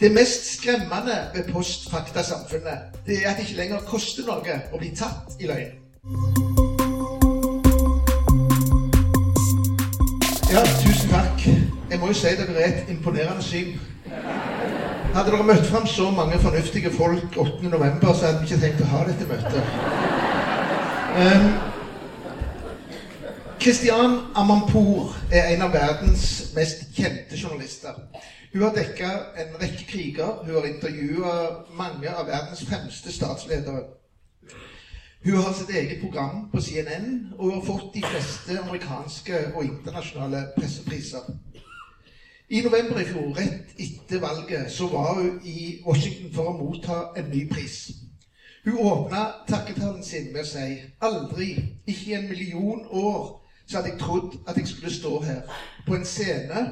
Det mest skremmende ved post-fakta-samfunnet det er at det ikke lenger koster noe å bli tatt i løgn. Ja, tusen takk. Jeg må jo si dere er et imponerende syn. Hadde dere møtt fram så mange fornuftige folk 8.11., så hadde vi ikke tenkt å ha dette møtet. Um, Christian Amanpour er en av verdens mest kjente journalister. Hun har dekka en rekke kriger. Hun har intervjua mange av verdens fremste statsledere. Hun har sitt eget program på CNN, og hun har fått de fleste amerikanske og internasjonale pressepriser. I november i fjor, rett etter valget, så var hun i Washington for å motta en ny pris. Hun åpna takketalen sin med å si aldri, ikke i en million år, så hadde jeg trodd at jeg skulle stå her på en scene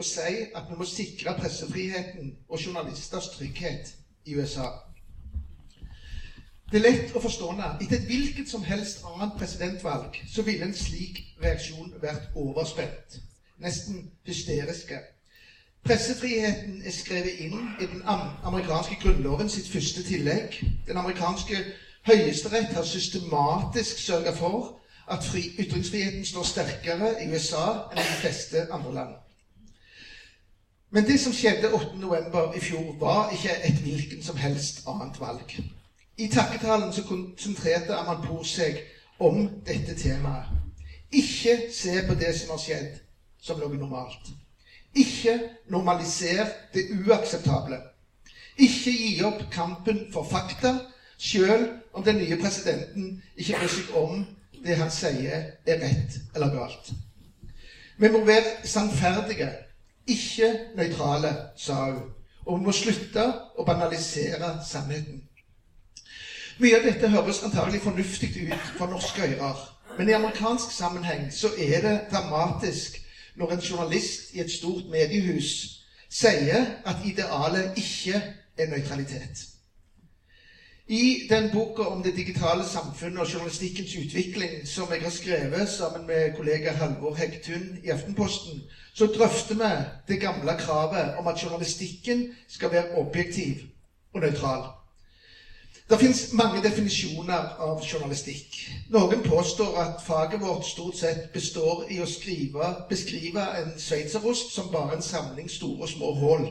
og si at vi må sikre pressefriheten og journalisters trygghet i USA. Det er lett å forstå at Etter et hvilket som helst annet presidentvalg så ville en slik reaksjon vært overspent. Nesten hysteriske. Pressefriheten er skrevet inn i den amerikanske grunnloven sitt første tillegg. Den amerikanske høyesterett har systematisk sørga for at fri, ytringsfriheten står sterkere i USA enn i de fleste andre land. Men det som skjedde 8.11. i fjor, var ikke et hvilken som helst annet valg. I takketalen så konsentrerte Amanpour seg om dette temaet. Ikke se på det som har skjedd, som noe normalt. Ikke normaliser det uakseptable. Ikke gi opp kampen for fakta, sjøl om den nye presidenten ikke bryr seg om det han sier er rett eller galt. Vi må være sannferdige ikke nøytrale, sa hun. Og vi må slutte å banalisere sannheten. Mye av dette høres antagelig fornuftig ut for norske ører. Men i amerikansk sammenheng så er det dramatisk når en journalist i et stort mediehus sier at idealet ikke er nøytralitet. I den boka om det digitale samfunnet og journalistikkens utvikling som jeg har skrevet sammen med kollega Halvor Hegtun i Aftenposten, så drøfter vi det gamle kravet om at journalistikken skal være objektiv og nøytral. Det fins mange definisjoner av journalistikk. Noen påstår at faget vårt stort sett består i å skrive, beskrive en sveitserost som bare en samling store og små hull.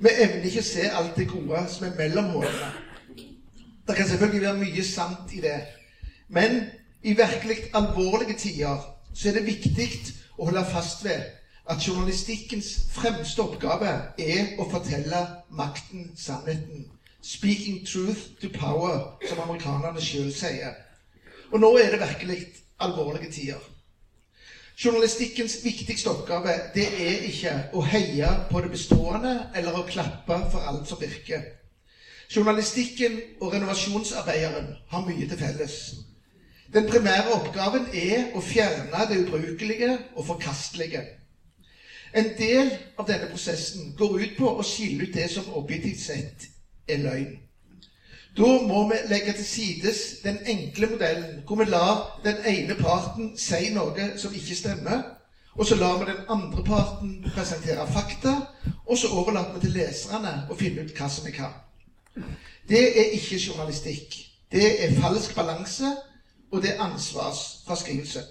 Vi evner ikke å se alt det gode som er mellom hullene. Det kan selvfølgelig være mye sant i det. Men i virkelig alvorlige tider så er det viktig å holde fast ved at journalistikkens fremste oppgave er å fortelle makten sannheten. 'Speaking truth to power', som amerikanerne sjøl sier. Og nå er det virkelig alvorlige tider. Journalistikkens viktigste oppgave det er ikke å heie på det bestående eller å klappe for alt som virker. Journalistikken og renovasjonsarbeideren har mye til felles. Den primære oppgaven er å fjerne det ubrukelige og forkastelige. En del av denne prosessen går ut på å skille ut det som objektivt sett er løgn. Da må vi legge til sides den enkle modellen hvor vi lar den ene parten si noe som ikke stemmer, og så lar vi den andre parten presentere fakta, og så overlater vi til leserne å finne ut hva som er hva. Det er ikke journalistikk. Det er falsk balanse, og det er ansvarsfraskrivelse.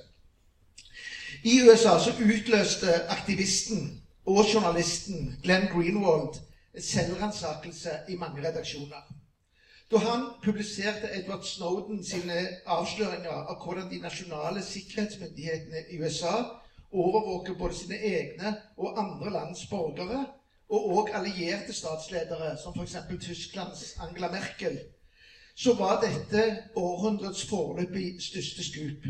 I USA så utløste aktivisten og journalisten Glenn Greenwald selvransakelse i mange redaksjoner. Da han publiserte Edward Snowden sine avsløringer av hvordan de nasjonale sikkerhetsmyndighetene i USA overvåker både sine egne og andre lands borgere, og òg allierte statsledere, som f.eks. Tysklands Angela Merkel, så var dette århundrets foreløpig største skup.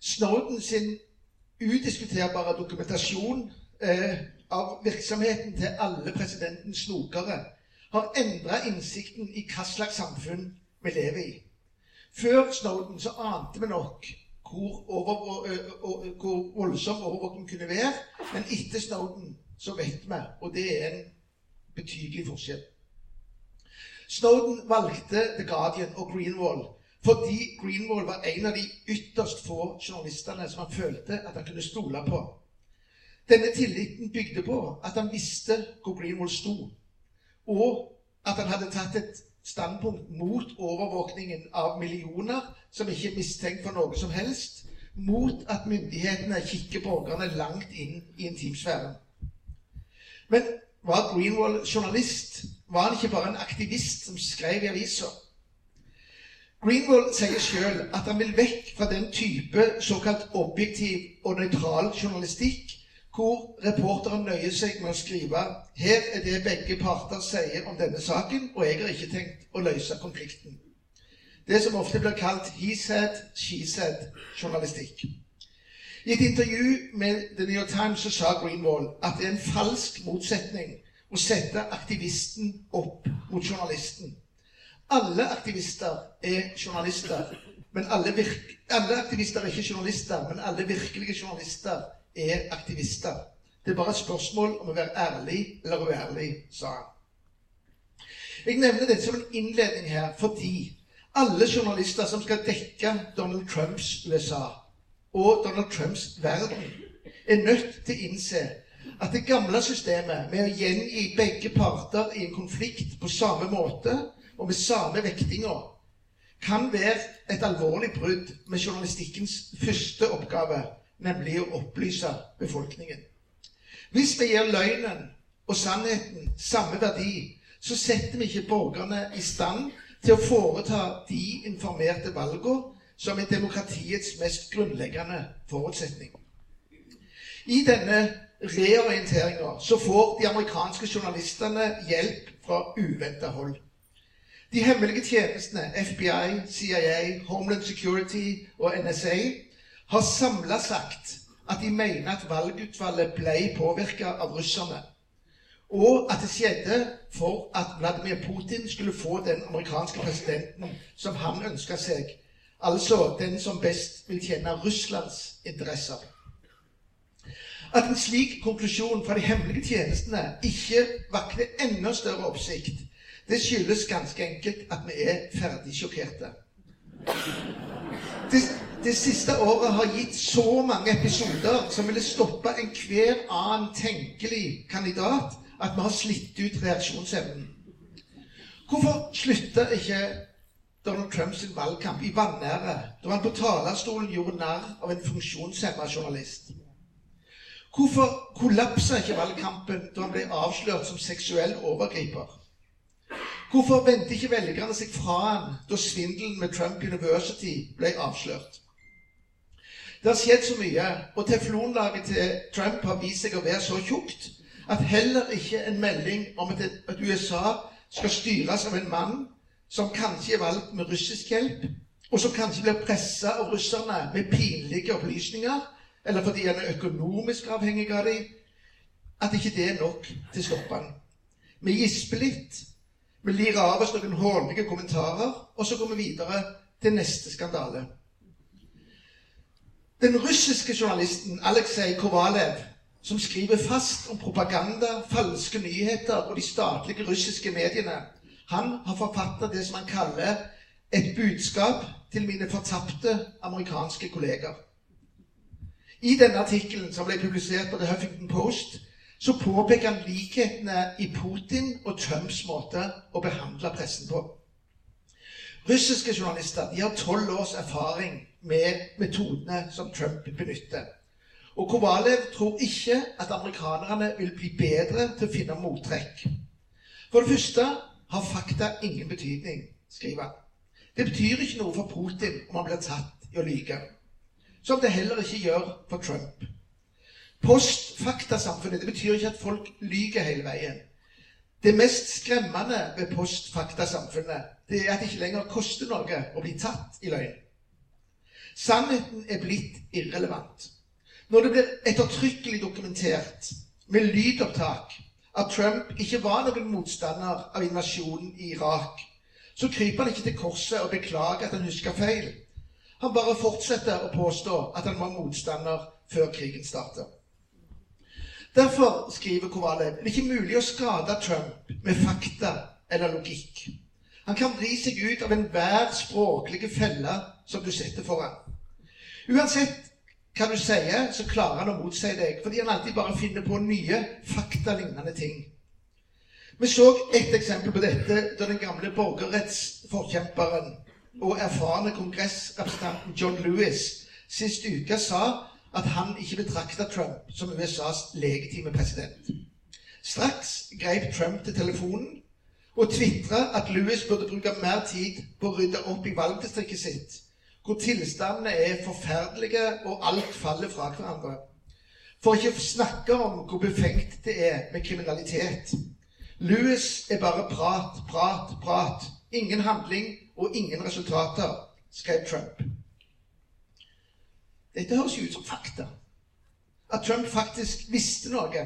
Snowden sin udiskuterbare dokumentasjon eh, av virksomheten til alle presidentens snokere har endra innsikten i hva slags samfunn vi lever i. Før Snowden så ante vi nok hvor, over, hvor voldsom overvåking kunne være, men etter Snowden så vet vi, og det er en betydelig forskjell. Snowden valgte The Guardian og Greenwall fordi Greenwall var en av de ytterst få journalistene som han følte at han kunne stole på. Denne tilliten bygde på at han visste hvor Greenwald sto, og at han hadde tatt et standpunkt mot overvåkningen av millioner som ikke er mistenkt for noe som helst, mot at myndighetene kikker borgerne langt inn i intimsfæren. Men var Greenwald journalist? Var han ikke bare en aktivist som skrev i aviser? Greenwald sier sjøl at han vil vekk fra den type såkalt objektiv og nøytral journalistikk hvor reporteren nøyer seg med å skrive 'Her er det begge parter sier om denne saken, og jeg har ikke tenkt å løse konflikten'. Det som ofte blir kalt 'he said, she said'-journalistikk. I et intervju med The New York Times så sa Greenwald at det er en falsk motsetning å sette aktivisten opp mot journalisten. Alle aktivister er journalister. Men alle, alle, aktivister er ikke journalister, men alle virkelige journalister er aktivister. Det er bare et spørsmål om å være ærlig eller uærlig, sa han. Jeg nevner dette som en innledning her fordi alle journalister som skal dekke Donald Trumps USA og Donald Trumps verden, er nødt til å innse at det gamle systemet med å gjengi begge parter i en konflikt på samme måte og med samme vektinga kan være et alvorlig brudd med journalistikkens første oppgave, nemlig å opplyse befolkningen. Hvis vi gir løgnen og sannheten samme verdi, så setter vi ikke borgerne i stand til å foreta de informerte valgene som er demokratiets mest grunnleggende forutsetning. I denne reorienteringa så får de amerikanske journalistene hjelp fra uventa hold. De hemmelige tjenestene FBI, CIA, Homeland Security og NSA har samla sagt at de mener at valgutvalget ble påvirka av russerne. Og at det skjedde for at Vladimir Putin skulle få den amerikanske presidenten som han ønska seg. Altså den som best vil tjene Russlands interesser. At en slik konklusjon fra de hemmelige tjenestene ikke vakler enda større oppsikt, det skyldes ganske enkelt at vi er ferdig sjokkerte. Det, det, siste året har gitt så mange episoder som ville stoppa enhver annen tenkelig kandidat, at vi har slitt ut reaksjonsevnen. Hvorfor slutta ikke Donald Trumps valgkamp i vanære da han på talerstolen gjorde narr av en funksjonshemma journalist? Hvorfor kollapsa ikke valgkampen da han ble avslørt som seksuell overgriper? Hvorfor vendte ikke velgerne seg fra han da svindelen med Trump University ble avslørt? Det har skjedd så mye, og teflonlaget til Trump har vist seg å være så tjukt at heller ikke en melding om at, USA skal styres av en mann som kanskje er valgt med russisk hjelp, og som kanskje blir pressa av russerne med pinlige opplysninger, eller fordi han er økonomisk avhengig av dem, at ikke det er nok til å stoppe han. Vi gisper litt, vi lirer av oss noen hånlige kommentarer, og så går vi videre til neste skandale. Den russiske journalisten Aleksej Kovalev, som skriver fast om propaganda, falske nyheter og de statlige russiske mediene, han har forfattet det som han kaller 'et budskap til mine fortapte amerikanske kolleger'. I denne artikkelen, som ble publisert på The Huffington Post, så påpeker han likhetene i Putin og Trumps måte å behandle pressen på. Russiske journalister har tolv års erfaring med metodene som Trump benytter. Og Kovalev tror ikke at amerikanerne vil bli bedre til å finne mottrekk. For det første har fakta ingen betydning, skriver han. Det betyr ikke noe for Putin om han blir tatt i å lyge. Som det heller ikke gjør for Trump. Postfaktasamfunnet det betyr ikke at folk lyver hele veien. Det mest skremmende ved postfaktasamfunnet det er at det ikke lenger koster noe å bli tatt i løgn. Sannheten er blitt irrelevant. Når det blir ettertrykkelig dokumentert med lydopptak at Trump ikke var noen motstander av invasjonen i Irak, så kryper han ikke til korset og beklager at han husker feil. Han bare fortsetter å påstå at han var motstander før krigen startet. Derfor, skriver Kovalev, det er ikke mulig å skade Trump med fakta eller logikk. Han kan vri seg ut av enhver språklige felle som du setter foran. Uansett hva du sier, så klarer han å motsi deg. Fordi han alltid bare finner på nye faktalignende ting. Vi så et eksempel på dette da den gamle borgerrettsforkjemperen og erfarne kongressrepresentanten John Lewis sist uke sa at han ikke betrakta Trump som USAs legitime president. Straks grep Trump til telefonen og tvitra at Lewis burde bruke mer tid på å rydde opp i valgdistriktet sitt, hvor tilstandene er forferdelige og alt faller fra hverandre. For ikke å snakke om hvor befengt det er med kriminalitet. Lewis er bare prat, prat, prat. Ingen handling og ingen resultater, skrev Trump. Dette høres jo ut som fakta. At Trump faktisk visste noe.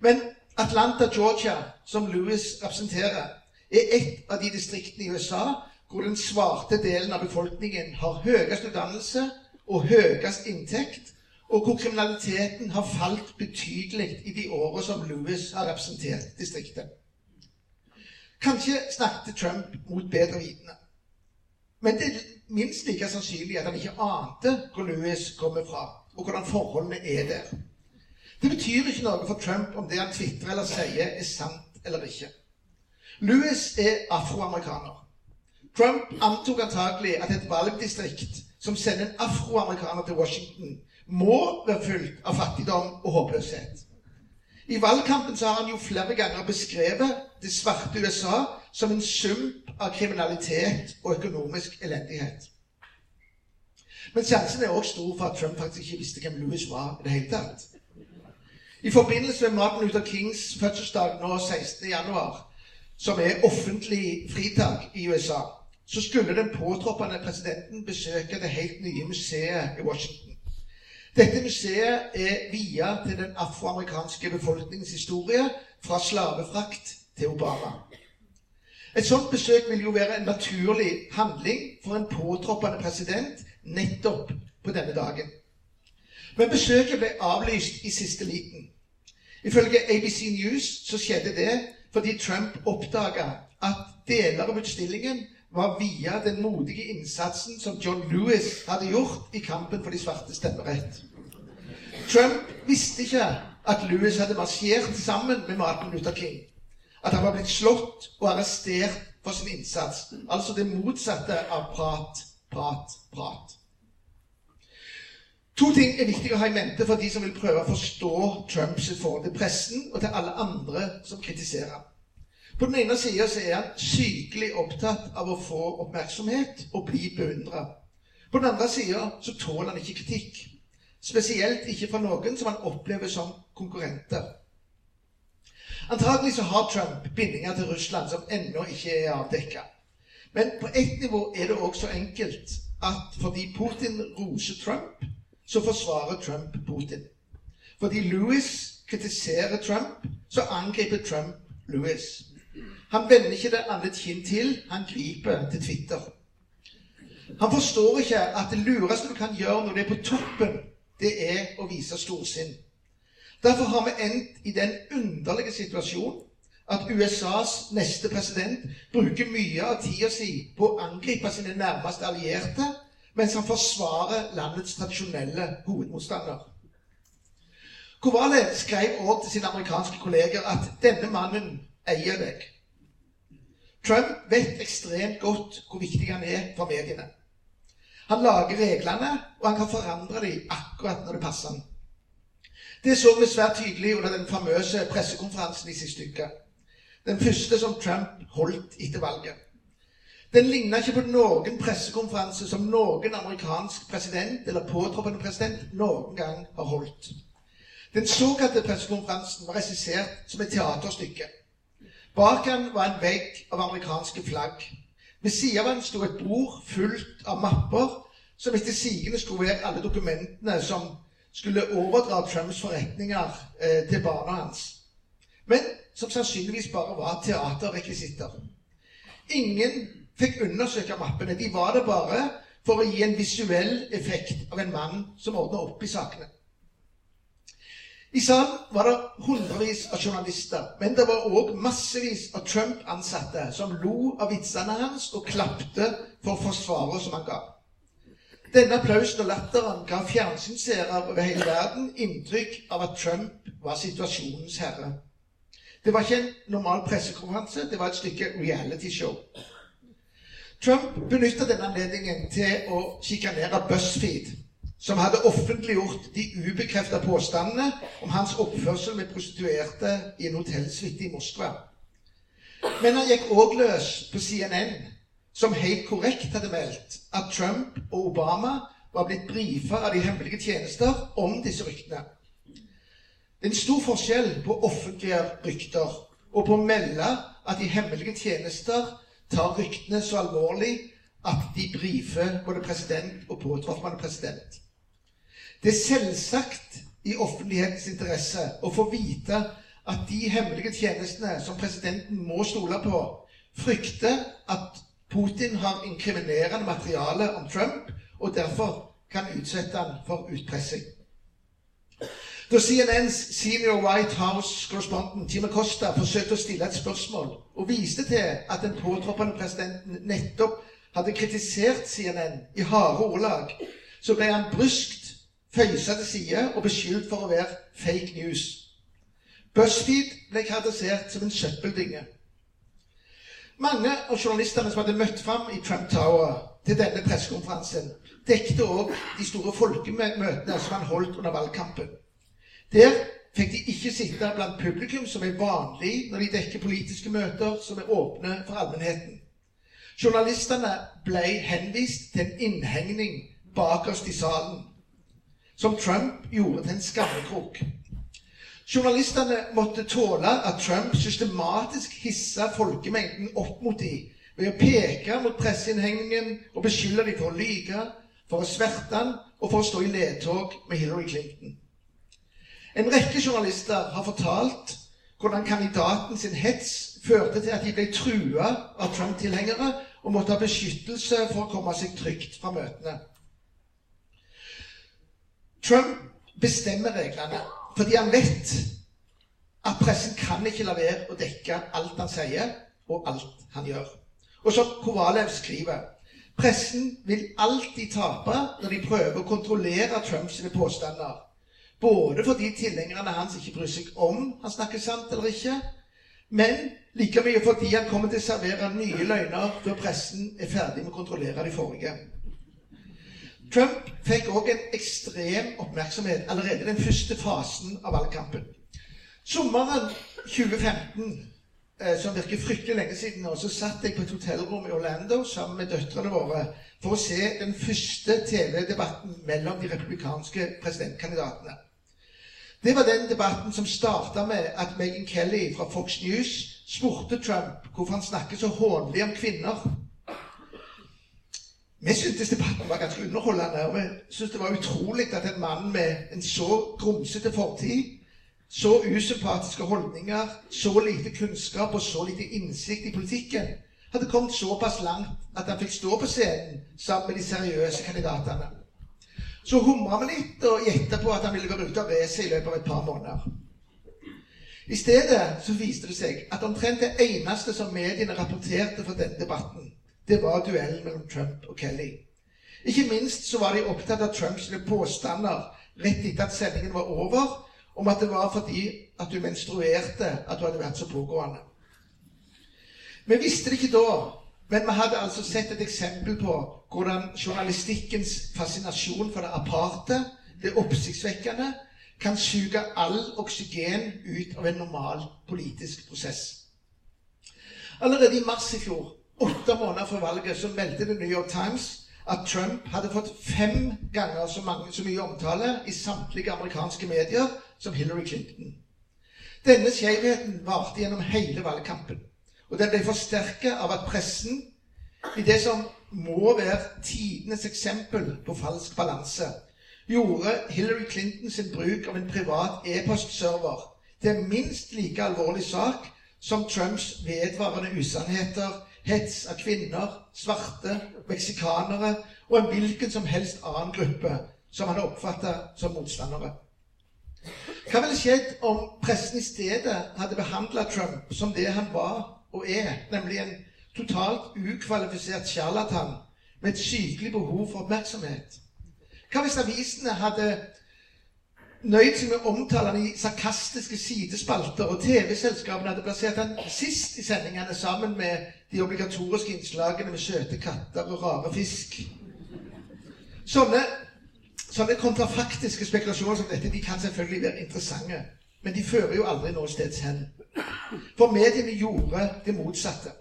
Men Atlanta, Georgia, som Louis representerer, er et av de distriktene i USA hvor den svarte delen av befolkningen har høyest utdannelse og høyest inntekt, og hvor kriminaliteten har falt betydelig i de årene som Louis har representert distriktet. Kanskje snakket Trump mot bedre vitende. Men det er minst like sannsynlig at han ikke ante hvor Louis kommer fra, og hvordan forholdene er der. Det betyr ikke noe for Trump om det han tvitrer eller sier, er sant eller ikke. Louis er afroamerikaner. Trump antok antagelig at et valgdistrikt som sender en afroamerikaner til Washington, må være fylt av fattigdom og håpløshet. I valgkampen så har han jo flere ganger beskrevet det svarte USA som en sump av kriminalitet og økonomisk elendighet. Men sjansen er også stor for at Trump faktisk ikke visste hvem Louis var i det hele tatt. I forbindelse med Martin Luther Kings fødselsdag nå 16. januar, som er offentlig fritak i USA, så skulle den påtroppende presidenten besøke det helt nye museet i Washington. Dette museet er via til den afroamerikanske befolkningens historie, fra slavefrakt til Obama. Et sånt besøk vil jo være en naturlig handling for en påtroppende president nettopp på denne dagen. Men besøket ble avlyst i siste liten. Ifølge ABC News så skjedde det fordi Trump oppdaga at deler av utstillingen var via den modige innsatsen som John Lewis hadde gjort i kampen for de svarte stemmerett. Trump visste ikke at Lewis hadde marsjert sammen med Martin Luther King. At han var blitt slått og arrestert for sin innsats. Altså det motsatte av prat, prat, prat. To ting er viktig å ha i mente for de som vil prøve å forstå Trumps forhold til pressen og til alle andre som kritiserer. På den ene sida er han sykelig opptatt av å få oppmerksomhet og bli beundra. På den andre sida så tåler han ikke kritikk. Spesielt ikke fra noen som han opplever som konkurrenter. Antagelig så har Trump bindinger til Russland som ennå ikke er avdekka. Men på ett nivå er det også enkelt at fordi Putin roser Trump, så forsvarer Trump Putin. Fordi Louis kritiserer Trump, så angriper Trump Louis. Han vender ikke det andre kinn til, han griper til Twitter. Han forstår ikke at det lureste du kan gjøre når du er på toppen, det er å vise storsinn. Derfor har vi endt i den underlige situasjonen at USAs neste president bruker mye av tida si på å angripe sine nærmeste allierte mens han forsvarer landets tradisjonelle hovedmotstander. Kovale skrev også til sine amerikanske kolleger at denne mannen eier deg. Trump vet ekstremt godt hvor viktig han er for mediene. Han lager reglene, og han kan forandre dem akkurat når det passer ham. Det så vi svært tydelig under den famøse pressekonferansen i siste uke. Den første som Trump holdt etter valget. Den ligna ikke på noen pressekonferanse som noen amerikansk president eller påtroppende president noen gang har holdt. Den såkalte pressekonferansen var regissert som et teaterstykke. Bak han var en vegg av amerikanske flagg. Ved siden av han sto et bord fullt av mapper som etter sigende skulle være alle dokumentene som skulle overdra Trumps forretninger eh, til barna hans. Men som sannsynligvis bare var teaterrekvisitter. Ingen fikk undersøke mappene. De var det bare for å gi en visuell effekt av en mann som ordna opp i sakene. I salen var det hundrevis av journalister, men det var òg massevis av Trump-ansatte som lo av vitsene hans og klapte for forsvaret som han ga. Denne applausen og latteren ga fjernsynsseere over hele verden inntrykk av at Trump var situasjonens herre. Det var ikke en normal pressekonferanse, det var et stykke realityshow. Trump benytta denne anledningen til å sjikanere BuzzFeed, som hadde offentliggjort de ubekrefta påstandene om hans oppførsel med prostituerte i en hotellsuite i Moskva. Men han gikk òg løs på CNN som helt korrekt hadde meldt at Trump og Obama var blitt brifa av de hemmelige tjenester om disse ryktene. Det er en stor forskjell på offentlige rykter og på å melde at de hemmelige tjenester tar ryktene så alvorlig at de brifer både president og påtroppende president. Det er selvsagt i offentlighetens interesse å få vite at de hemmelige tjenestene som presidenten må stole på, frykter at Putin har inkriminerende materiale om Trump og derfor kan utsette han for utpressing. Da CNNs senior White House-korrespondent Jim Acosta forsøkte å stille et spørsmål og viste til at den påtroppende presidenten nettopp hadde kritisert CNN i harde ordelag, så ble han bryskt føysa til side og beskyldt for å være fake news. BuzzFeed ble karakterisert som en søppeldynge. Mange av journalistene som hadde møtt fram i Trump Tower til denne pressekonferansen, dekte òg de store folkemøtene som han holdt under valgkampen. Der fikk de ikke sitte blant publikum, som er vanlig når de dekker politiske møter som er åpne for allmennheten. Journalistene ble henvist til en innhegning bakerst i salen, som Trump gjorde til en skammekrok. Journalistene måtte tåle at Trump systematisk hissa folkemengden opp mot dem ved å peke mot presseinnhegningen og beskylde dem for å lyge, for å sverte han og for å stå i ledtog med Hillary Clinton. En rekke journalister har fortalt hvordan kandidaten sin hets førte til at de ble trua av Trump-tilhengere og måtte ha beskyttelse for å komme seg trygt fra møtene. Trump bestemmer reglene. Fordi han vet at pressen kan ikke la være å dekke alt han sier, og alt han gjør. Og som Kovalev skriver Pressen vil alltid tape når de prøver å kontrollere Trumps påstander. Både fordi tilhengerne hans ikke bryr seg om han snakker sant eller ikke, men like mye fordi han kommer til å servere nye løgner før pressen er ferdig med å kontrollere de forrige. Trump fikk òg en ekstrem oppmerksomhet allerede i den første fasen av valgkampen. Sommeren 2015, eh, som virker fryktelig lenge siden nå, så satt jeg på et hotellrom i Orlando sammen med døtrene våre for å se den første TV-debatten mellom de republikanske presidentkandidatene. Det var den debatten som starta med at Megan Kelly fra Fox News spurte Trump hvorfor han snakker så hånlig om kvinner. Vi syntes debatten var ganske underholdende. Og vi syntes det var utrolig at en mann med en så grumsete fortid, så usympatiske holdninger, så lite kunnskap og så lite innsikt i politikken, hadde kommet såpass langt at han fikk stå på scenen sammen med de seriøse kandidatene. Så humra vi litt og gjetta på at han ville være ute av racet i løpet av et par måneder. I stedet så viste det seg at omtrent det eneste som mediene rapporterte fra denne debatten, det var duellen mellom Trump og Kelly. Ikke minst så var de opptatt av Trumps påstander rett etter at sendingen var over, om at det var fordi at du menstruerte at du hadde vært så pågående. Vi visste det ikke da, men vi hadde altså sett et eksempel på hvordan journalistikkens fascinasjon for det aparte, det oppsiktsvekkende, kan suge all oksygen ut av en normal politisk prosess. Allerede i mars i fjor åtte måneder før valget så meldte The New York Times at Trump hadde fått fem ganger så, mange, så mye omtale i samtlige amerikanske medier som Hillary Clinton. Denne skjevheten varte gjennom hele valgkampen. Og den ble forsterket av at pressen, i det som må være tidenes eksempel på falsk balanse, gjorde Hillary Clinton sin bruk av en privat e-postserver til en minst like alvorlig sak som Trumps vedvarende usannheter hets av kvinner, svarte, meksikanere og en hvilken som helst annen gruppe som han oppfatta som motstandere. Hva ville skjedd om pressen i stedet hadde behandla Trump som det han var og er, nemlig en totalt ukvalifisert sjarlatan med et sykelig behov for oppmerksomhet. Hva hvis avisene hadde nøyd seg med å omtale han i sarkastiske sidespalter, og TV-selskapene hadde plassert han sist i sendingene sammen med de obligatoriske innslagene med søte katter og rare fisk. Sånne, sånne kontrafaktiske spekulasjoner som dette de kan selvfølgelig være interessante, men de fører jo aldri noe steds hen. For mediene gjorde det motsatte.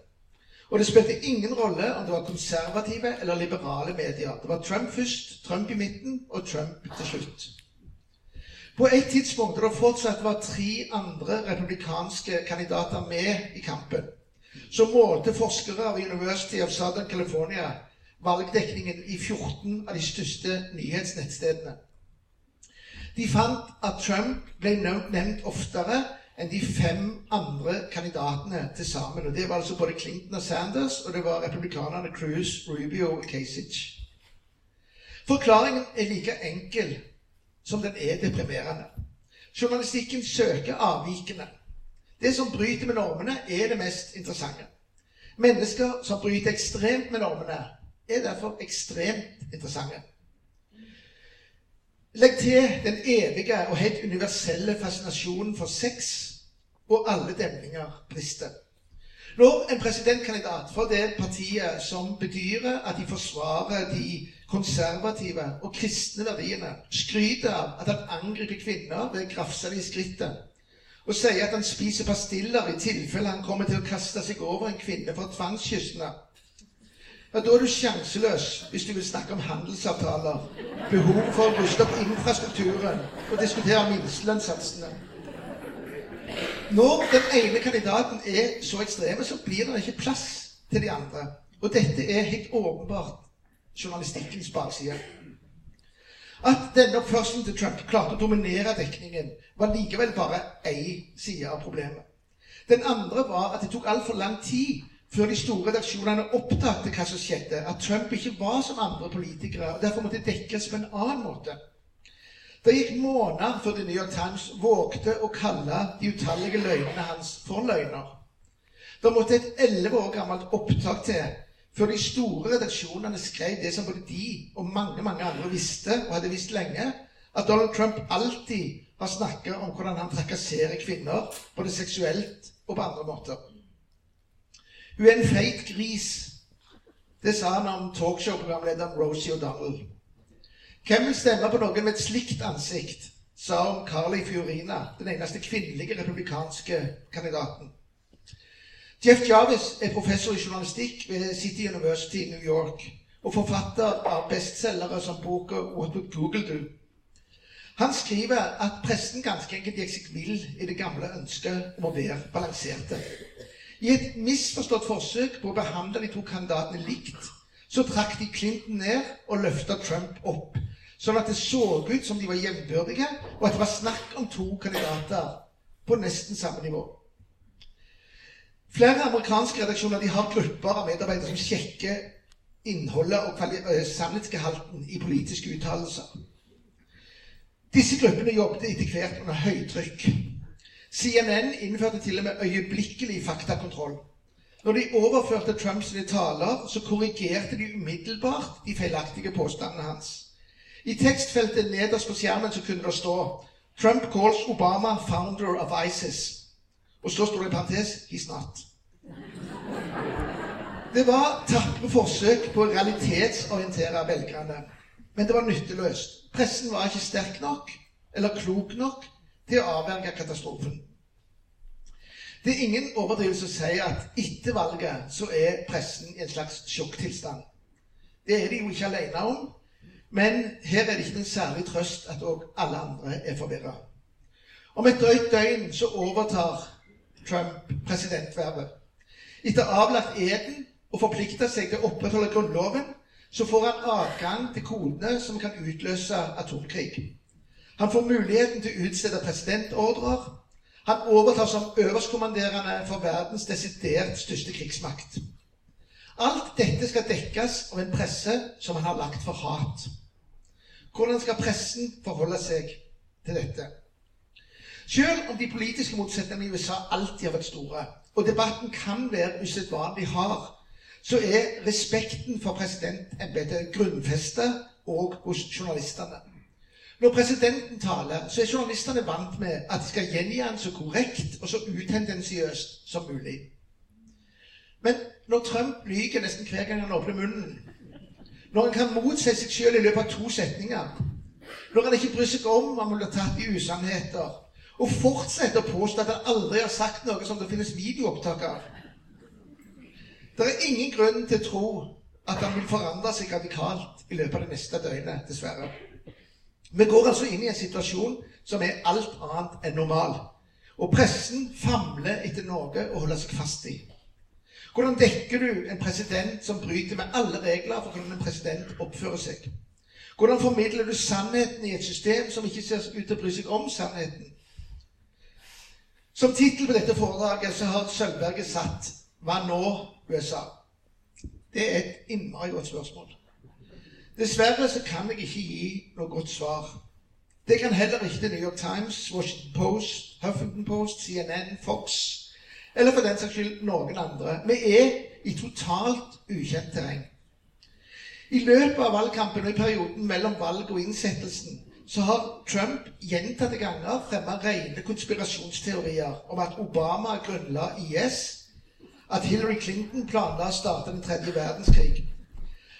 Og det spilte ingen rolle om det var konservative eller liberale medier. Det var Trump først, Trump i midten og Trump til slutt. På et tidspunkt da det fortsatt var tre andre republikanske kandidater med i kampen, så målte forskere av University of Southern California valgdekningen i 14 av de største nyhetsnettstedene. De fant at Trump ble nevnt oftere enn de fem andre kandidatene til sammen. Og Det var altså både Clinton og Sanders, og det var republikanerne Cruz, Rubio og Kasich. Forklaringen er like enkel som den er deprimerende. Journalistikken søker avvikene. Det som bryter med normene, er det mest interessante. Mennesker som bryter ekstremt med normene, er derfor ekstremt interessante. Legg til den evige og helt universelle fascinasjonen for sex, og alle demninger brister. Når en presidentkandidat for det partiet som bedyrer at de forsvarer de konservative og kristne verdiene, skryter av at han angriper kvinner ved å grafse dem i skrittet, og sier at han spiser pastiller i tilfelle han kommer til å kaste seg over en kvinne for tvangskyssene, ja, da er du sjanseløs hvis du vil snakke om handelsavtaler, behov for å ruste opp infrastrukturen og diskutere minstelønnssatsene. Når den ene kandidaten er så ekstreme, så blir det ikke plass til de andre. Og dette er helt åpenbart journalistikkens bakside. At denne oppførselen til Trump klarte å dominere dekningen, var likevel bare én side av problemet. Den andre var at det tok altfor lang tid før de store redaksjonene oppdaget hva som skjedde, at Trump ikke var som andre politikere, og derfor måtte dekkes på en annen måte. Det gikk måneder før The New York Times vågte å kalle de utallige løgnene hans for løgner. Det måtte et elleve år gammelt opptak til før de store redaksjonene skrev det som både de og mange mange andre visste, og hadde visst lenge, at Donald Trump alltid har snakket om hvordan han trakasserer kvinner, både seksuelt og på andre måter. Hun er en feit gris. Det sa han om talkshow-programlederen Rosie O'Donnell. Hvem vil stemme på noen med et slikt ansikt? sa om Carly Fiorina, den eneste kvinnelige republikanske kandidaten. Jeff Jarvis er professor i journalistikk ved City University i New York og forfatter av bestselgere som boka 'What Would Google Do?' Han skriver at pressen ganske enkelt gikk seg vill i det gamle ønsket om å være balanserte. I et misforstått forsøk på å behandle de to kandidatene likt, så trakk de Clinton ned og løfta Trump opp, sånn at det så ut som de var jevnbyrdige, og at det var snakk om to kandidater på nesten samme nivå. Flere amerikanske redaksjoner de har grupper av medarbeidere som sjekker innholdet og eh, sannhetsgehalten i politiske uttalelser. Disse gruppene jobbet etter hvert under høytrykk. CNN innførte til og med øyeblikkelig faktakontroll. Når de overførte Trumps taler, så korrigerte de umiddelbart de feilaktige påstandene hans. I tekstfeltet nederst på skjermen så kunne det stå 'Trump calls Obama founder of ISIS'. Og så står det i parentes 'He's not'. Det var tapre forsøk på å realitetsorientere velgerne. Men det var nytteløst. Pressen var ikke sterk nok eller klok nok til å avverge katastrofen. Det er ingen overdrivelse å si at etter valget så er pressen i en slags sjokktilstand. Det er de jo ikke alene om, men her er det ikke en særlig trøst at òg alle andre er forvirra. Om et drøyt døgn så overtar Trump presidentvervet. Etter avlagt eden og forplikta seg til å opprettholde Grunnloven, så får han adgang til kodene som kan utløse atomkrig. Han får muligheten til å utstede presidentordrer. Han overtar som øverstkommanderende for verdens desidert største krigsmakt. Alt dette skal dekkes av en presse som han har lagt for hat. Hvordan skal pressen forholde seg til dette? Selv om de politiske motsetningene i USA alltid har vært store, og debatten kan være usedvanlig hard, så er respekten for presidentembetet grunnfesta òg hos journalistene. Når presidenten taler, så er journalistene vant med at de skal gjengi han så korrekt og så utendensiøst som mulig. Men når Trump lyver nesten hver gang han åpner munnen, når han kan motse seg sjøl i løpet av to setninger, når han ikke bryr seg om han blir tatt i usannheter, og fortsetter å påstå at han aldri har sagt noe som det finnes videoopptak av Det er ingen grunn til å tro at han vil forandre seg radikalt i løpet av det neste døgnet, dessverre. Vi går altså inn i en situasjon som er alt annet enn normal. Og pressen famler etter noe å holde seg fast i. Hvordan dekker du en president som bryter med alle regler for hvordan en president oppfører seg? Hvordan formidler du sannheten i et system som ikke ser ut til å bry seg om sannheten? Som tittel på dette foredraget så har Sølvberget satt 'Hva nå, USA?' Det er et innmari godt spørsmål. Dessverre så kan jeg ikke gi noe godt svar. Det kan heller ikke The New York Times, Washington Post, Huffington Post, CNN, Fox eller for den saks skyld noen andre. Vi er i totalt ukjent terreng. I løpet av valgkampen og i perioden mellom valg og innsettelsen så har Trump gjentatte ganger fremma rene konspirasjonsteorier om at Obama grunnla IS, at Hillary Clinton planla å starte den tredje verdenskrig.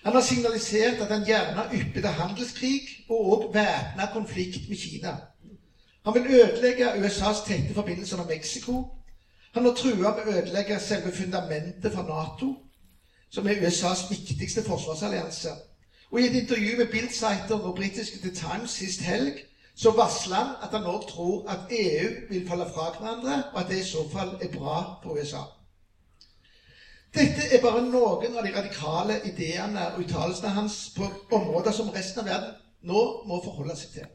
Han har signalisert at han gjerne ypper til handelskrig og òg væpna konflikt med Kina. Han vil ødelegge USAs tette forbindelser med Mexico. Han har trua med å ødelegge selve fundamentet for Nato som er USAs viktigste forsvarsallianse. Og I et intervju med Bill-Sighter og britiske The Times sist helg så varsler han at han òg tror at EU vil falle fra hverandre, og at det i så fall er bra for USA. Dette er bare noen av de radikale ideene og uttalelsene hans på områder som resten av verden nå må forholde seg til.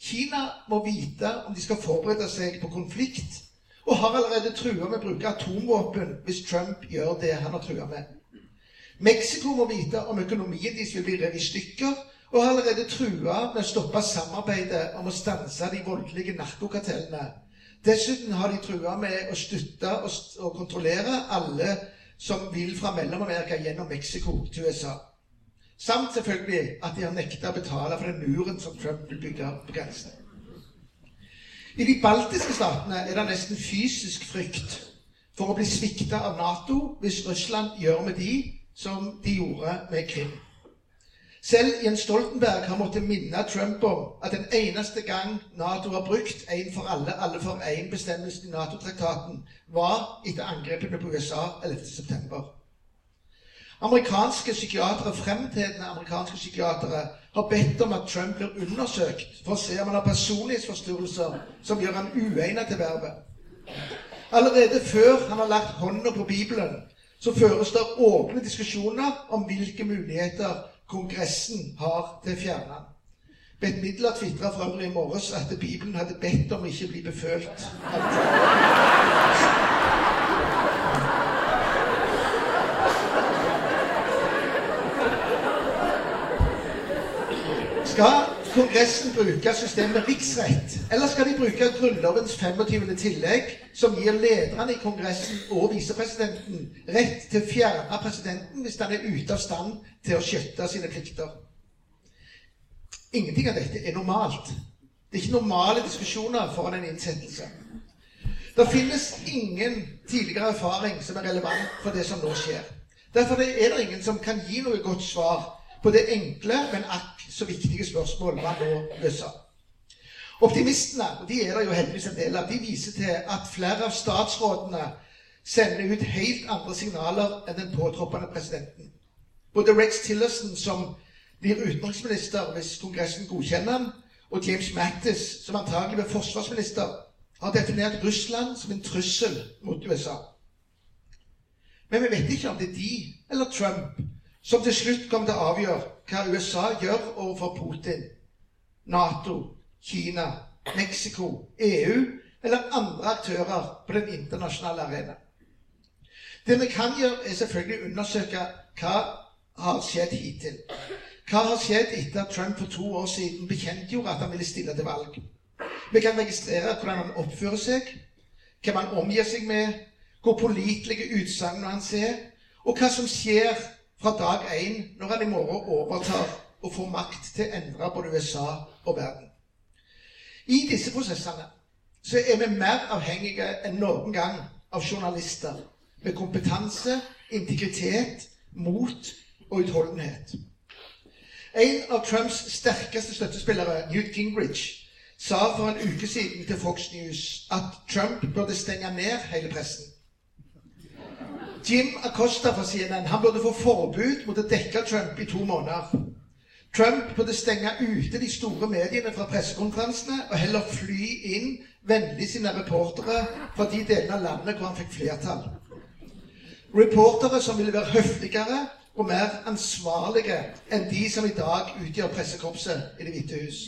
Kina må vite om de skal forberede seg på konflikt, og har allerede trua med å bruke atomvåpen hvis Trump gjør det han har trua med. Mexico må vite om økonomien deres vil bli revet i stykker, og har allerede trua med å stoppe samarbeidet om å stanse de voldelige narkokartellene. Dessuten har de trua med å støtte og kontrollere alle som vil fra Mellom-Amerika gjennom Mexico til USA. Samt selvfølgelig at de har nekta å betale for den muren som Trump vil bygge på grensen. I de baltiske statene er det nesten fysisk frykt for å bli svikta av Nato hvis Russland gjør med de som de gjorde med Krim. Selv Jens Stoltenberg har måttet minne Trump om at den eneste gang Nato har brukt én for alle, alle for én-bestemmelsen i Nato-traktaten, var etter angrepene på USA 11.9. Amerikanske psykiatere, fremtredende amerikanske psykiatere har bedt om at Trump blir undersøkt for å se om han har personlighetsforstyrrelser som gjør han uegnet til vervet. Allerede før han har lagt hånda på Bibelen, så føres det åpne diskusjoner om hvilke muligheter Kongressen har til å fjerne den. Bette Midler tvitra for øvrig i morges at Bibelen hadde bedt om ikke å bli befølt. Skal Kongressen bruke systemet riksrett? Eller skal de bruke Grunnlovens 25. tillegg, som gir lederne i Kongressen og visepresidenten rett til å fjerne presidenten hvis han er ute av stand til å skjøtte sine plikter? Ingenting av dette er normalt. Det er ikke normale diskusjoner foran en innsettelse. Det finnes ingen tidligere erfaring som er relevant for det som nå skjer. Derfor er det ingen som kan gi noe godt svar på det enkle, men akk så viktige spørsmål hva nå løse. Optimistene, og de er det jo heldigvis en del av, de viser til at flere av statsrådene sender ut helt andre signaler enn den påtroppende presidenten. Både Rex Tillerson, som blir utenriksminister hvis Kongressen godkjenner ham, og James Mattis, som antagelig blir forsvarsminister, har definert Russland som en trussel mot USA. Men vi vet ikke om det er de eller Trump som til slutt kommer til å avgjøre hva USA gjør overfor Putin, Nato, Kina, Mexico, EU eller andre aktører på den internasjonale arena. Det vi kan gjøre, er selvfølgelig å undersøke hva har skjedd hittil. Hva har skjedd etter at Trump for to år siden bekjentgjorde at han ville stille til valg? Vi kan registrere hvordan han oppfører seg, hvem han omgir seg med, hvor pålitelige utsagnene hans er, Og hva som skjer fra dag én når han i morgen overtar og får makt til å endre både USA og verden. I disse prosessene så er vi mer avhengige enn noen gang av journalister med kompetanse, integritet, mot og utholdenhet. En av Trumps sterkeste støttespillere, Newt Gingrich, sa for en uke siden til Fox News at Trump burde stenge ned hele pressen. Jim Acosta fra CNN han burde få forbud mot å dekke Trump i to måneder. Trump burde stenge ute de store mediene fra pressekonferansene og heller fly inn vennlig sine reportere fra de delene av landet hvor han fikk flertall. Reportere som ville være høfligere og mer ansvarlige enn de som i dag utgjør pressekorpset i Det hvite hus.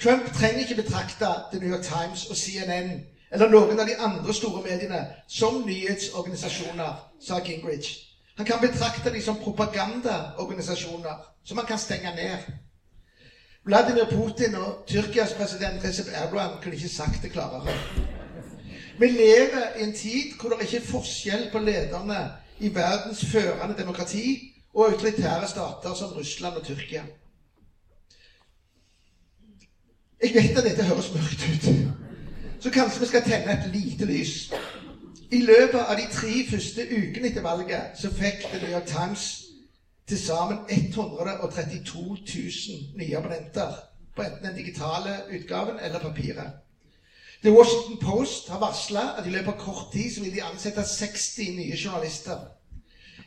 Trump trenger ikke betrakte The New York Times og CNN eller noen av de andre store mediene som nyhetsorganisasjoner, sa Gingrich. Han kan betrakte dem som propagandaorganisasjoner som han kan stenge ned. Vladimir Putin og Tyrkias president Recep Erdogan kunne ikke sagt det klarere. Vi lever i en tid hvor det ikke er forskjell på lederne i verdens førende demokrati og autoritære stater som Russland og Tyrkia. Jeg vet at dette høres mørkt ut, så kanskje vi skal tenne et lite lys. I løpet av de tre første ukene etter valget så fikk The New York Times til sammen 132 000 nye abonnenter på enten den digitale utgaven eller papiret. The Washington Post har varsla at i løpet av kort tid så vil de ansette 60 nye journalister.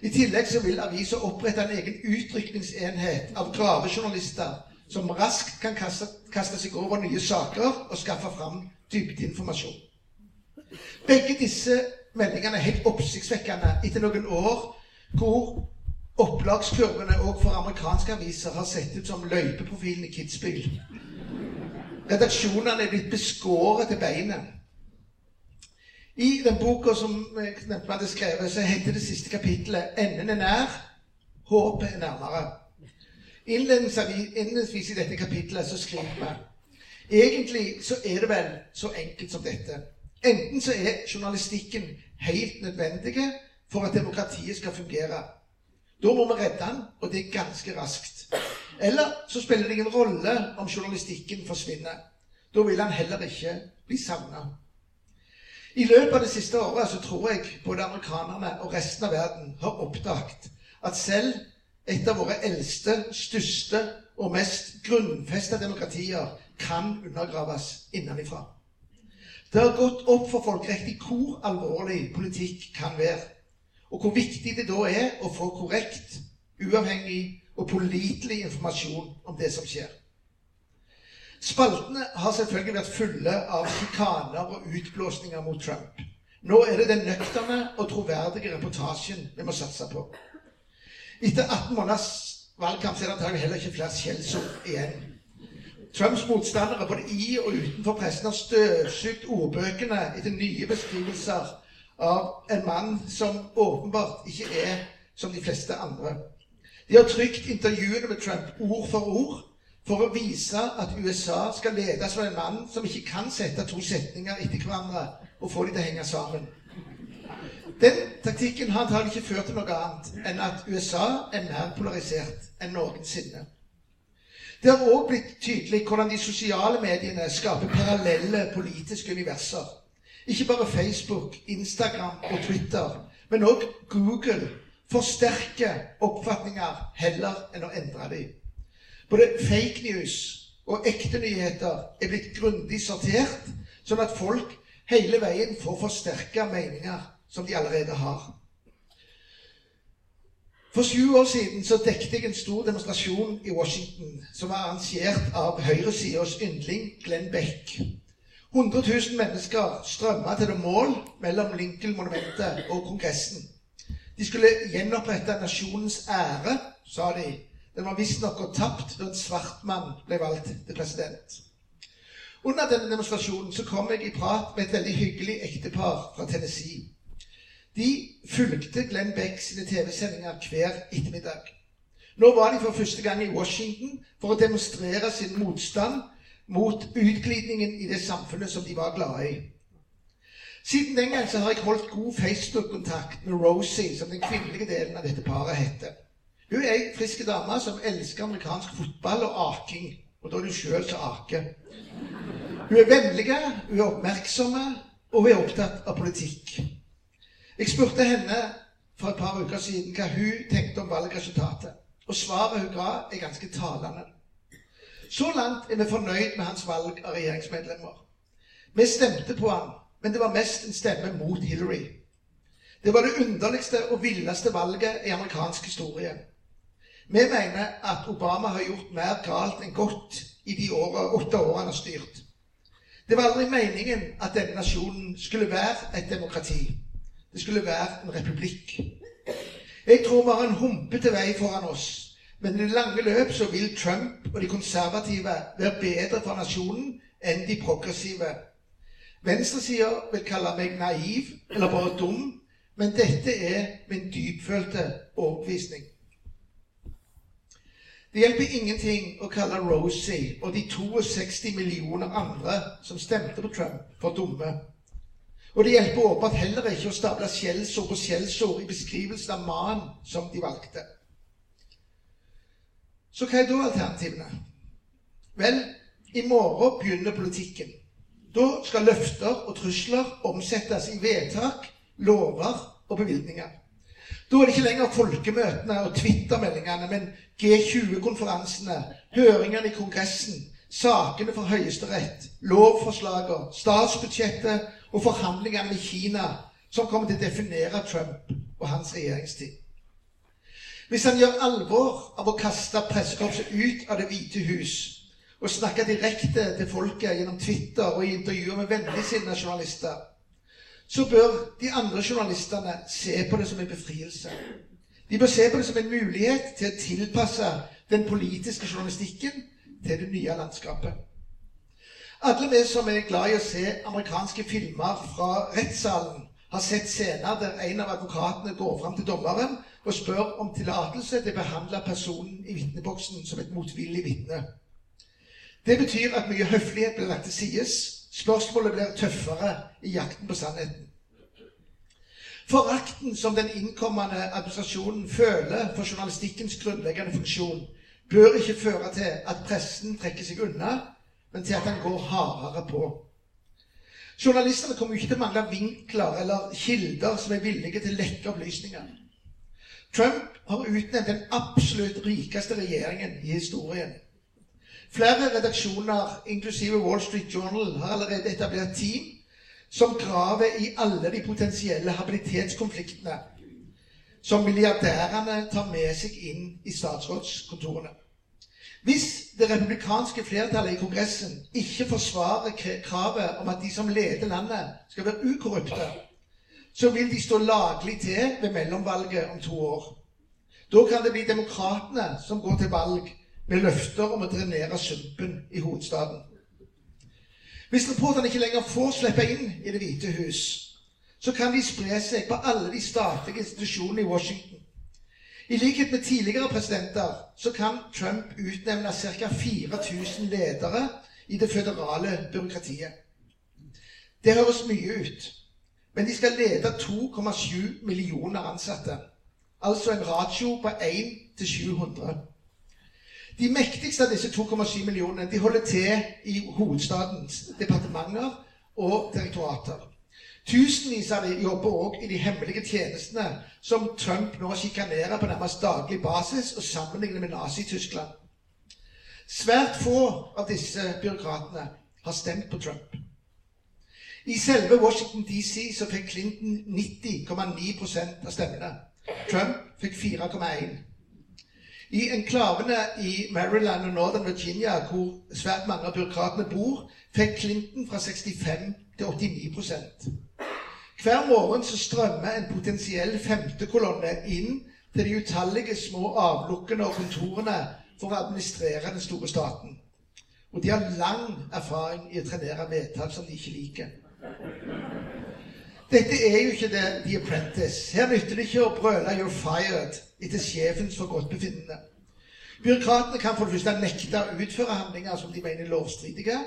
I tillegg så vil avisa opprette en egen utrykningsenhet av gravejournalister som raskt kan kaste, kaste seg over nye saker og skaffe fram dybdeinformasjon. Begge disse meldingene er helt oppsiktsvekkende etter noen år hvor Opplagskurvene òg for amerikanske aviser har sett ut som løypeprofilen i Kitzbühel. Redaksjonene er blitt beskåret til beinet. I den boka som nevnte hadde skrevet, så heter det siste kapittelet 'Enden er nær, håpet er nærmere'. Innledningsvis i dette kapittelet så skriver vi Egentlig så er det vel så enkelt som dette. Enten så er journalistikken helt nødvendig for at demokratiet skal fungere. Da må vi redde den, og det er ganske raskt. Eller så spiller det ingen rolle om journalistikken forsvinner. Da vil han heller ikke bli savna. I løpet av det siste året så tror jeg både amerikanerne og resten av verden har oppdaget at selv et av våre eldste, største og mest grunnfesta demokratier kan undergraves innenfra. Det har gått opp for folk riktig hvor alvorlig politikk kan være og hvor viktig det da er å få korrekt, uavhengig og pålitelig informasjon om det som skjer. Spaltene har selvfølgelig vært fulle av sjikaner og utblåsninger mot Trump. Nå er det den nøkterne og troverdige reportasjen vi må satse på. Etter 18 måneders valgkamp er det antagelig heller ikke flere skjellsord igjen. Trumps motstandere både i og utenfor pressen har støvsugd ordbøkene etter nye beskrivelser av en mann som åpenbart ikke er som de fleste andre. De har trykt intervjuene med Trump ord for ord for å vise at USA skal ledes av en mann som ikke kan sette to setninger etter hverandre og få dem til å henge sammen. Den taktikken har antagelig ikke ført til noe annet enn at USA er mer polarisert enn noensinne. Det har òg blitt tydelig hvordan de sosiale mediene skaper parallelle politiske universer. Ikke bare Facebook, Instagram og Twitter, men òg Google forsterker oppfatninger heller enn å endre dem. Både fake news og ekte nyheter er blitt grundig sortert, sånn at folk hele veien får forsterka meninger som de allerede har. For sju år siden så dekket jeg en stor demonstrasjon i Washington som var arrangert av høyresidas yndling Glenn Beck. 100 000 mennesker strømma til det mål mellom Lincoln-monumentet og Kongressen. De skulle gjenopprette nasjonens ære, sa de. Den var visstnok gått tapt da en svart mann ble valgt til president. Under denne demonstrasjonen så kom jeg i prat med et veldig hyggelig ektepar fra Tennessee. De fulgte Glenn Beck sine TV-sendinger hver ettermiddag. Nå var de for første gang i Washington for å demonstrere sin motstand mot utglidningen i det samfunnet som de var glade i. Siden den gang har jeg holdt god Facebook-kontakt med Rosie, som den kvinnelige delen av dette paret heter. Hun er ei frisk dame som elsker amerikansk fotball og aking. Og da er hun sjøl som aker. Hun er vennlig, hun er oppmerksom, og hun er opptatt av politikk. Jeg spurte henne for et par uker siden hva hun tenkte om valgresultatet. Og svaret hun ga, er ganske talende. Så langt er vi fornøyd med hans valg av regjeringsmedlemmer. Vi stemte på han men det var mest en stemme mot Hillary. Det var det underligste og villeste valget i amerikansk historie. Vi mener at Obama har gjort mer galt enn godt i de årene, åtte årene han har styrt. Det var aldri meningen at denne nasjonen skulle være et demokrati. Det skulle være en republikk. Jeg tror vi har en humpete vei foran oss. Men i det lange løp så vil Trump og de konservative være bedre for nasjonen enn de progressive Venstresida vil kalle meg naiv eller bare dum, men dette er min dypfølte overbevisning. Det hjelper ingenting å kalle Rosie og de 62 millioner andre som stemte på Trump, for dumme. Og det hjelper åpenbart heller ikke å stable skjellsord på skjellsord i beskrivelsen av mannen som de valgte. Så hva er da alternativene? Vel, i morgen begynner politikken. Da skal løfter og trusler omsettes i vedtak, lover og bevilgninger. Da er det ikke lenger folkemøtene og Twitter-meldingene, men G20-konferansene, høringene i Kongressen, sakene for Høyesterett, lovforslagene, statsbudsjettet og forhandlingene med Kina som kommer til å definere Trump og hans regjeringstid. Hvis han gjør alvor av å kaste pressekorpset ut av Det hvite hus, og snakke direkte til folket gjennom Twitter og i intervjuer med vennligsinnede journalister, så bør de andre journalistene se på det som en befrielse. De bør se på det som en mulighet til å tilpasse den politiske journalistikken til det nye landskapet. Alle vi som er glad i å se amerikanske filmer fra rettssalen, har sett scener der en av advokatene går fram til dommeren og spør om tillatelse til å behandle personen i vitneboksen som et motvillig vitne. Det betyr at mye høflighet blir lagt til sides. Spørsmålet blir tøffere i jakten på sannheten. Forakten som den innkommende administrasjonen føler for journalistikkens grunnleggende funksjon, bør ikke føre til at pressen trekker seg unna, men til at han går hardere på. Journalistene kommer ikke til å mangle vinkler eller kilder som er villige til å lekke opplysninger. Trump har utnevnt den absolutt rikeste regjeringen i historien. Flere redaksjoner, inklusive Wall Street Journal, har allerede etablert team som graver i alle de potensielle habilitetskonfliktene som milliardærene tar med seg inn i statsrådskontorene. Hvis det republikanske flertallet i Kongressen ikke forsvarer kravet om at de som leder landet, skal være ukorrupte, så vil de stå laglig til ved mellomvalget om to år. Da kan det bli demokratene som går til valg med løfter om å drenere sumpen i hovedstaden. Hvis reporterne ikke lenger får slippe inn i Det hvite hus, så kan de spre seg på alle de statlige institusjonene i Washington. I likhet med tidligere presidenter så kan Trump utnevne ca. 4000 ledere i det føderale byråkratiet. Det høres mye ut, men de skal lede 2,7 millioner ansatte. Altså en ratio på 1 til 700. De mektigste av disse 2,7 millionene de holder til i hovedstadens departementer og direktorater. Tusenvis av dem jobber òg i de hemmelige tjenestene som Trump nå sjikanerer på nærmest daglig basis og sammenligner med Nazi-Tyskland. Svært få av disse byråkratene har stemt på Trump. I selve Washington DC så fikk Clinton 90,9% av stemmene. Trump fikk 4,1 i enklavene i Maryland og Northern Virginia, hvor svært mange av byråkratene bor, fikk Clinton fra 65 til 89 Hver morgen så strømmer en potensiell femtekolonne inn til de utallige små avlukkene og kontorene for å administrere den store staten. Og de har lang erfaring i å trenere vedtak som de ikke liker. Dette er jo ikke det The Apprentice. Her nytter det ikke å brøle 'you're fired' etter sjefens forgodtbefinnende. Byråkratene kan for det første nekte å utføre handlinger som de mener er lovstridige,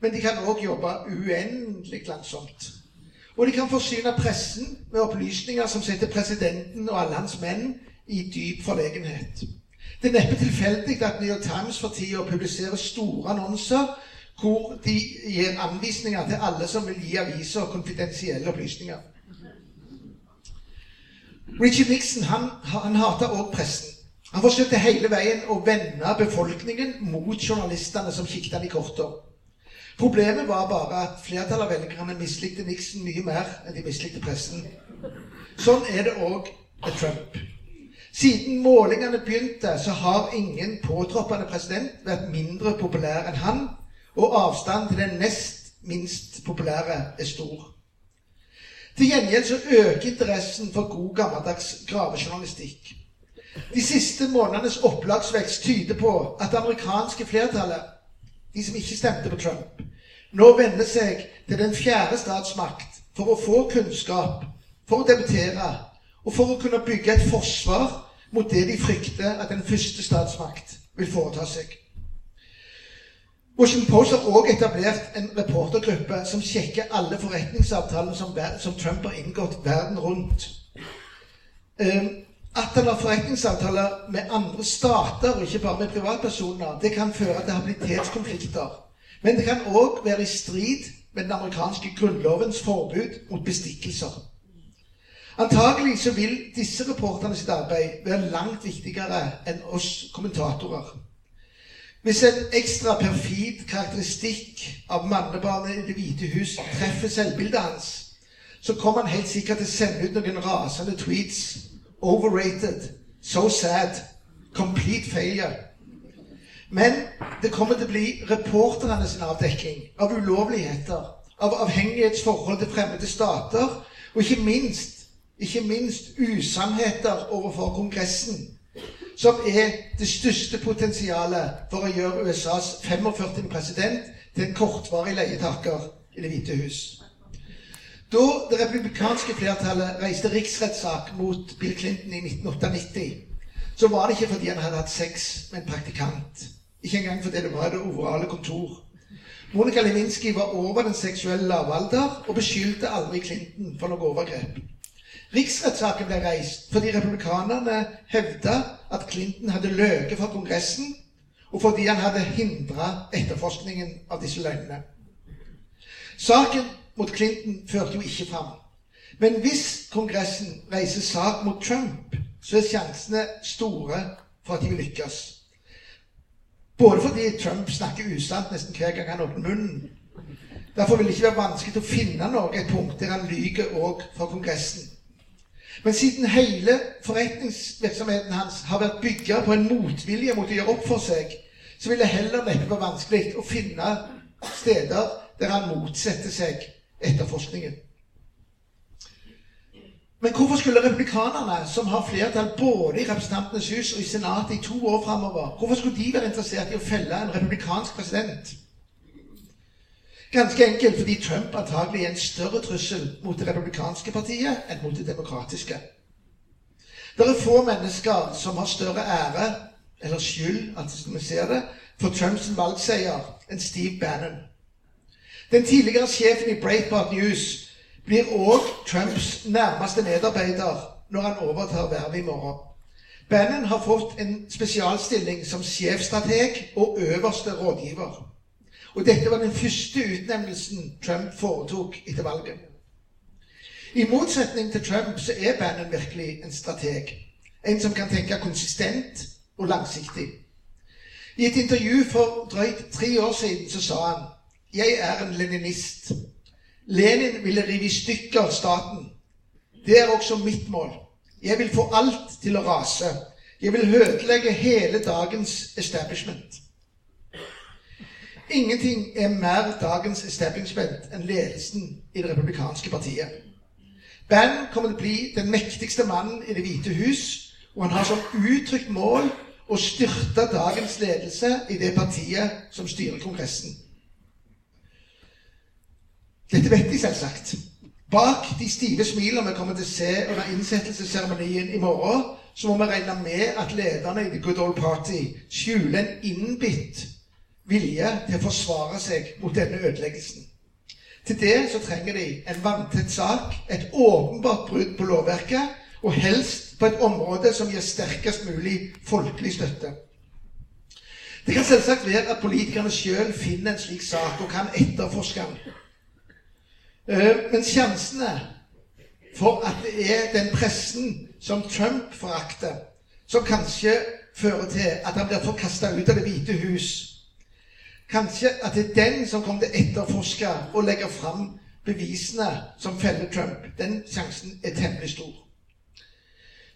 men de kan òg jobbe uendelig langsomt. Og de kan forsyne pressen med opplysninger som setter presidenten og alle hans menn i dyp forlegenhet. Det er neppe tilfeldig at New York Times for tida publiserer store annonser hvor de gir anvisninger til alle som vil gi aviser konfidensielle opplysninger. Richard Nixon han, han hata òg pressen. Han forsøkte hele veien å vende befolkningen mot journalistene som kikket han i korta. Problemet var bare at flertallet av velgerne mislikte Nixon mye mer enn de mislikte pressen. Sånn er det òg med Trump. Siden målingene begynte, så har ingen påtroppende president vært mindre populær enn han, og avstanden til den nest minst populære er stor. Til gjengjeld så øker interessen for god gammeldags gravejournalistikk. De siste månedenes opplagsvekst tyder på at det amerikanske flertallet, de som ikke stemte på Trump, nå vender seg til den fjerde statsmakt for å få kunnskap, for å debutere og for å kunne bygge et forsvar mot det de frykter at den første statsmakt vil foreta seg. Washington Post har også etablert en reportergruppe som sjekker alle forretningsavtalene som, Trump har inngått verden rundt. Um, at en har forretningsavtaler med andre stater, og ikke bare med privatpersoner, det kan føre til habilitetskonflikter. Men det kan òg være i strid med den amerikanske grunnlovens forbud mot bestikkelser. Antagelig så vil disse reporterne sitt arbeid være langt viktigere enn oss kommentatorer. Hvis en ekstra perfid karakteristikk av mannebarnet i Det hvite hus treffer selvbildet hans, så kommer han helt sikkert til å sende ut noen rasende tweets Overrated. So sad. Complete failure. Men det kommer til å bli reporterne sin avdekking av ulovligheter, av avhengighetsforhold til fremmede stater, og ikke minst, ikke minst usannheter overfor Kongressen, som er det største potensialet for å gjøre USAs 45. president til en kortvarig leietaker i Det hvite hus. Da det republikanske flertallet reiste riksrettssak mot Bill Clinton i 1998, så var det ikke fordi han hadde hatt sex med en praktikant. Ikke engang fordi det var det overale kontor. Monica Lewinsky var over den seksuelle lavalder og beskyldte aldri Clinton for noe overgrep. Riksrettssaken ble reist fordi republikanerne hevda at Clinton hadde løyet for Kongressen, og fordi han hadde hindra etterforskningen av disse løgnene. Saken mot Clinton førte jo ikke fram. Men hvis Kongressen reiser sak mot Trump, så er sjansene store for at de vil lykkes. Både fordi Trump snakker usant nesten hver gang han åpner munnen. Derfor vil det ikke være vanskelig å finne noe et punkt der han lyver òg for Kongressen. Men siden hele forretningsvirksomheten hans har vært bygget på en motvilje mot å gjøre opp for seg, så vil det heller neppe være vanskelig å finne steder der han motsetter seg etterforskningen. Men hvorfor skulle republikanerne, som har flertall både i Representantenes hus og i Senatet i to år framover, hvorfor skulle de være interessert i å felle en republikansk president? Ganske enkelt fordi Trump antagelig er en større trussel mot det republikanske partiet enn mot det demokratiske. Det er få mennesker som har større ære, eller skyld, som vi ser det, for Trumps valgseier enn Steve Bannon. Den tidligere sjefen i Breitbart News blir òg Trumps nærmeste medarbeider når han overtar vervet i morgen. Bannon har fått en spesialstilling som sjefstrateg og øverste rådgiver. Og dette var den første utnevnelsen Trump foretok etter valget. I motsetning til Trump så er Bannon virkelig en strateg. En som kan tenke konsistent og langsiktig. I et intervju for drøyt tre år siden så sa han jeg er en leninist. Lenin ville rive i stykker staten. Det er også mitt mål. Jeg vil få alt til å rase. Jeg vil ødelegge hele dagens establishment. Ingenting er mer dagens establishment enn ledelsen i Det republikanske partiet. Bannon kommer til å bli den mektigste mannen i Det hvite hus, og han har som uttrykt mål å styrte dagens ledelse i det partiet som styrer Kongressen. Dette vet de selvsagt. Bak de stive smilene vi kommer til å se under innsettelsesseremonien i morgen, så må vi regne med at lederne i The Good Old Party skjuler en innbitt vilje til å forsvare seg mot denne ødeleggelsen. Til det så trenger de en vanntett sak, et åpenbart brudd på lovverket, og helst på et område som gir sterkest mulig folkelig støtte. Det kan selvsagt være at politikerne sjøl finner en slik sak og kan etterforske den. Eh, men sjansene for at det er den pressen som Trump forakter, som kanskje fører til at han blir forkasta ut av Det hvite hus Kanskje at det er den som kommer til å etterforske og legge fram bevisene som feller Trump. Den sjansen er temmelig stor.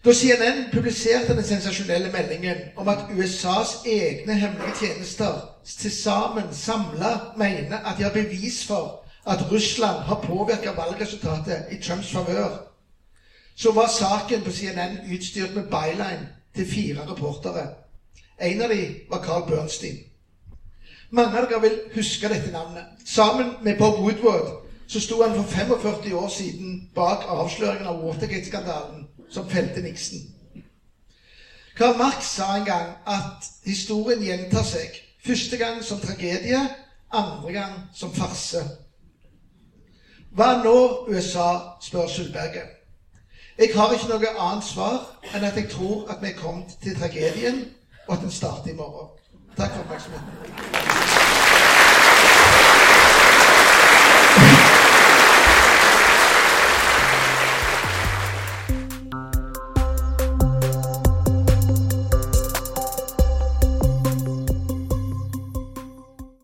Da CNN publiserte den sensasjonelle meldingen om at USAs egne hemmelige tjenester til sammen samla mener at de har bevis for at Russland har påvirka valgresultatet i Trumps favør, så var saken på CNN utstyrt med byline til fire reportere. En av dem var Carl Bernstein. Mange av dere vil huske dette navnet. Sammen med Bob Woodward så sto han for 45 år siden bak avsløringen av Watergate-skandalen som felte Nixon. Karl Marx sa en gang at historien gjentar seg. Første gang som tragedie, andre gang som farse. Hva nå, USA? spør Sundberget. Jeg har ikke noe annet svar enn at jeg tror at vi er kommet til tragedien, og at den starter i morgen. Takk for oppmerksomheten.